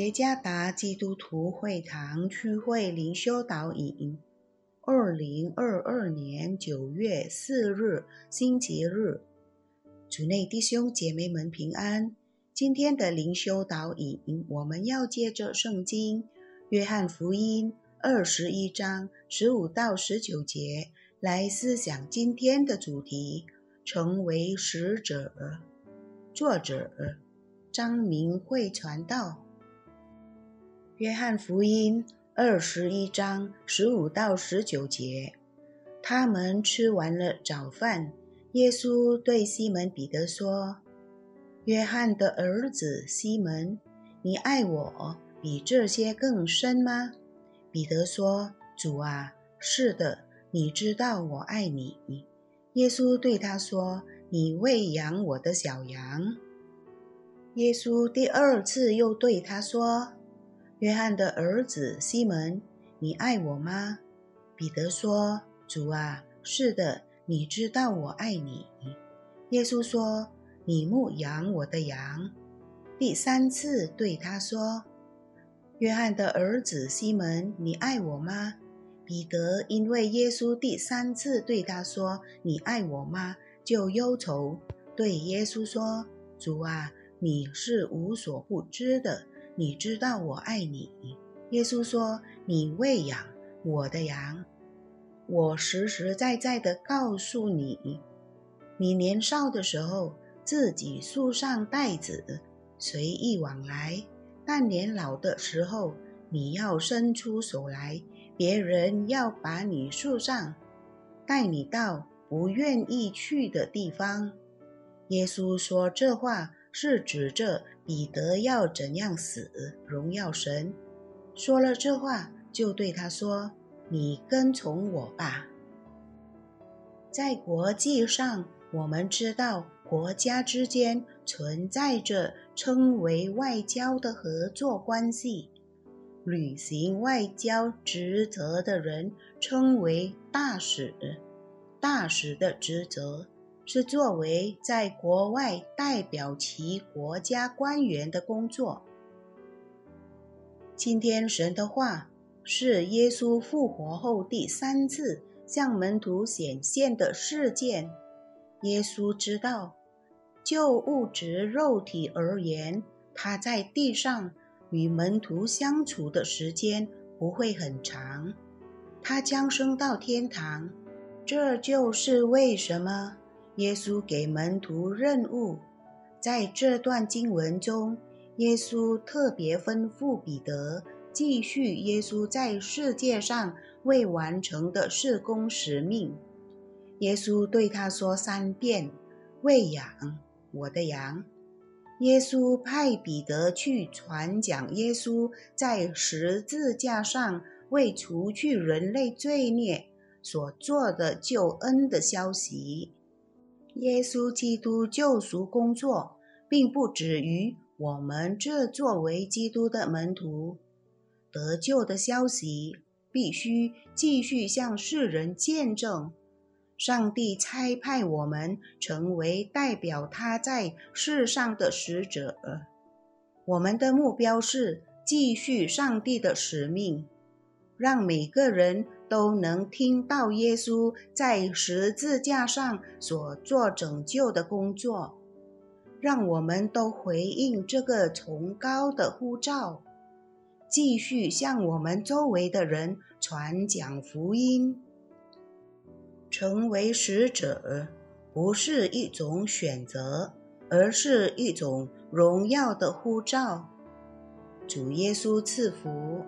耶加达基督徒会堂区会灵修导引，二零二二年九月四日星期日，主内弟兄姐妹们平安。今天的灵修导引，我们要借着圣经《约翰福音》二十一章十五到十九节来思想今天的主题：成为使者。作者张明慧传道。约翰福音二十一章十五到十九节，他们吃完了早饭，耶稣对西门彼得说：“约翰的儿子西门，你爱我比这些更深吗？”彼得说：“主啊，是的，你知道我爱你。”耶稣对他说：“你喂养我的小羊。”耶稣第二次又对他说。约翰的儿子西门，你爱我吗？彼得说：“主啊，是的，你知道我爱你。”耶稣说：“你牧养我的羊。”第三次对他说：“约翰的儿子西门，你爱我吗？”彼得因为耶稣第三次对他说：“你爱我吗？”就忧愁，对耶稣说：“主啊，你是无所不知的。”你知道我爱你，耶稣说：“你喂养我的羊。”我实实在在的告诉你，你年少的时候自己束上带子，随意往来；但年老的时候，你要伸出手来，别人要把你束上，带你到不愿意去的地方。耶稣说这话。是指着彼得要怎样死，荣耀神。说了这话，就对他说：“你跟从我吧。”在国际上，我们知道国家之间存在着称为外交的合作关系，履行外交职责的人称为大使，大使的职责。是作为在国外代表其国家官员的工作。今天神的话是耶稣复活后第三次向门徒显现的事件。耶稣知道，就物质肉体而言，他在地上与门徒相处的时间不会很长，他将升到天堂。这就是为什么。耶稣给门徒任务，在这段经文中，耶稣特别吩咐彼得继续耶稣在世界上未完成的事工使命。耶稣对他说三遍：“喂养我的羊。”耶稣派彼得去传讲耶稣在十字架上为除去人类罪孽所做的救恩的消息。耶稣基督救赎工作，并不止于我们这作为基督的门徒得救的消息，必须继续向世人见证。上帝差派我们成为代表他在世上的使者，我们的目标是继续上帝的使命，让每个人。都能听到耶稣在十字架上所做拯救的工作，让我们都回应这个崇高的呼召，继续向我们周围的人传讲福音。成为使者不是一种选择，而是一种荣耀的呼召。主耶稣赐福。